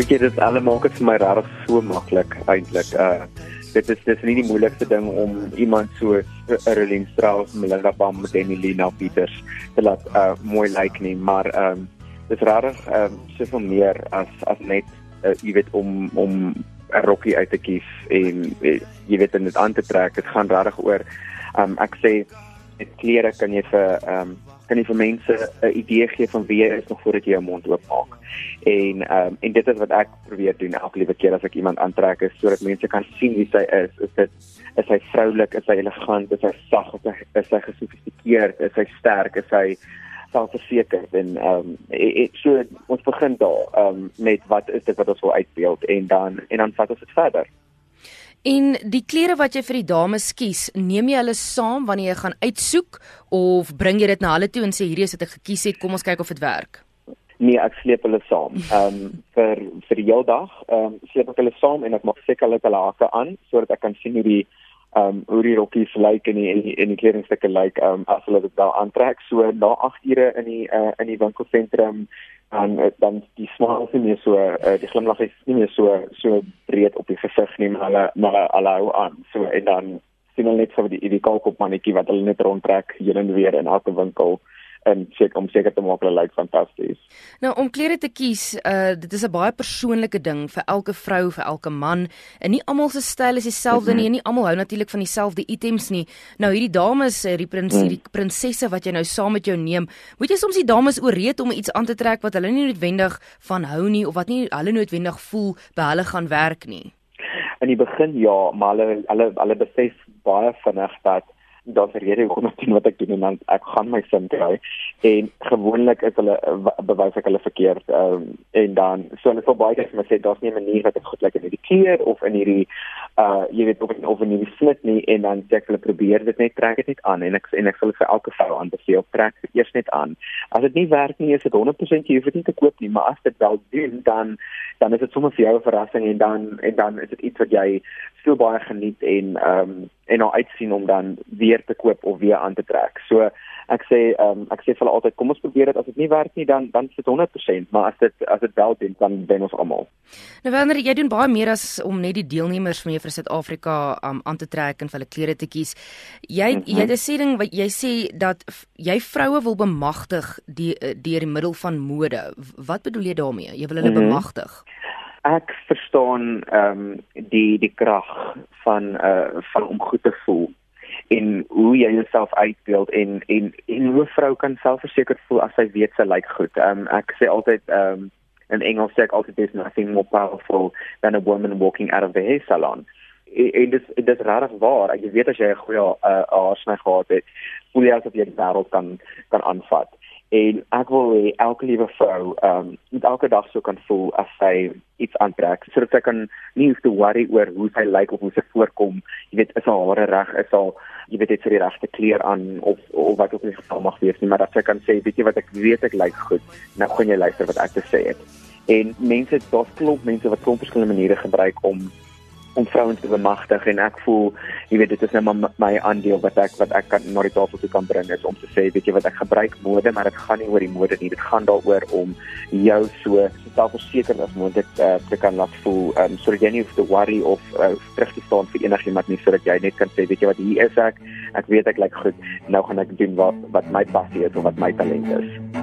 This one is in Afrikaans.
Weet jy dit almal maak dit vir my regtig so maklik eintlik. Uh dit is dis nie die moeilikste ding om iemand so 'n Rolling Strauss, Melinda Bam, Danny Lina Peters te laat uh mooi lyk like nie, maar ehm um, dis regtig ehm um, soveel meer as as net uh, jy weet om om 'n rokkie uit te kies en uh, jy weet dit aan te trek. Dit gaan regtig oor ehm um, ek sê met klere kan jy vir ehm um, kan jy vir mense 'n idee gee van wie jy is nog voordat jy jou mond oop maak. En ehm um, en dit is wat ek probeer doen elke liewe keer as ek iemand aantrek is sodat mense kan sien wie sy is. Is dit is hy vroulik, is hy elegant, is hy sag, is hy is hy gesofistikeerd, is hy sterk, is hy selfversekerd en ehm um, so ons begin daar ehm um, met wat is dit wat ons wil uitbeeld en dan en dan vat ons dit verder. En die klere wat jy vir die dames kies, neem jy hulle saam wanneer jy gaan uitsoek of bring jy dit na hulle toe en sê hierdie is wat ek gekies het, kom ons kyk of dit werk? Nee, ek sleep hulle saam. Ehm um, vir vir die hele dag, ehm um, sleep ek hulle saam en ek maak seker hulle het hulle hake aan sodat ek kan sien hoe die um, hoe die rokkies lyk en die en die, die kledingstukke lyk um, as hulle dit daar aantrek. So na 8 ure in die uh, in die winkelsentrum en uh, dan die smaak is nie so uh, die glimlag is nie meer so so breed op die gesig nie maar hulle maar hulle hou aan so en dan sien hulle net so die die kalkop mannetjie wat hulle net rondtrek hier en weer in elke winkel en seker om seker te maak hulle lyk fantasties. Nou om klere te kies, uh dit is 'n baie persoonlike ding vir elke vrou, vir elke man. En nie almal se styl is dieselfde mm -hmm. nie en nie almal hou natuurlik van dieselfde items nie. Nou hierdie dames, hierdie prins, mm. hierdie prinsesse wat jy nou saam met jou neem, moet jy soms die dames ooreed om iets aan te trek wat hulle nie noodwendig van hou nie of wat nie hulle noodwendig voel by hulle gaan werk nie. In die begin ja, maar hulle hulle hulle besef baie vinnig dat daar's 'n rede hoekom ek doen wat ek doen en dan ek gaan my sin kry. En gewoonlik is hulle bewys ek hulle verkeerd um, en dan so hulle sal baie keer vir my sê daar's nie 'n manier wat ek goed lyk in hierdie kleur of in hierdie uh jy weet of of in hierdie snit nie. En dan sê ek hulle probeer dit net trek dit net aan. En ek en ek sal vir elke vrou aanbeveel trek dit eers net aan. As dit nie werk nie is dit 100% jy hoef dit nie te koop nie maar as dit wel doen dan dan is dit sommer vir jou 'n verrassing en dan en dan is dit iets wat jy so baie geniet en ehm um, en nou uitsien om dan weer te koop of weer aan te trek. So ek sê ehm um, ek sê vir hulle altyd kom ons probeer dit as dit nie werk nie dan dan is dit 100%, maar as dit as dit wel doen dan wen ons almal. Nou wanneer jy doen baie meer as om net die deelnemers van Juffrou Suid-Afrika um, aan te trek en vir hulle klere te kies. Jy mm -hmm. jy het 'n sê ding wat jy sê dat jy vroue wil bemagtig die deur die middel van mode. Wat bedoel jy daarmee? Jy wil hulle mm -hmm. bemagtig ek verstaan ehm um, die die krag van uh van om goed te voel en hoe jy jouself uitbeeld en en en hoe 'n vrou kan selfversekerd voel as sy weet sy lyk goed. Ehm um, ek sê altyd ehm um, in Engels sê ek altyd there's nothing more powerful than a woman walking out of the hair salon. En dit dit is regtig waar. Jy weet as jy 'n goeie uh, haarsny gehad het, voel jy asof jy die wêreld kan kan aanvat en ek wil hê elke liewe vrou ehm um, moet elke dag so kan voel as sy iets aantrek sodat sy kan nie hoef te worry oor hoe sy lyk of hoe sy voorkom. Jy weet is haar hare reg is al jy weet dit vir die regte kleur aan of of wat ook al die geval mag wees nie maar dat sy kan sê weet jy wat ek weet ek lyk goed. Nou gaan jy luister wat ek te sê het. En mense daar's klop mense wat klop verskillende maniere gebruik om om vrouens te bemagtig en ek voel jy weet dit is nou my aandeel wat ek wat ek kan na die tafel toe kan bring is om te sê weet jy wat ek gebruik mode maar dit gaan nie oor die mode nie. Dit gaan daaroor om jou so selfversekerd as moontlik uh, te kan laat voel um, sodat jy nie hoef te worry of uh, terug te staan vir enigiemand nie sodat jy net kan sê weet jy wat hier is ek. Ek weet ek lyk goed. Nou gaan ek doen wat wat my passie is of wat my talent is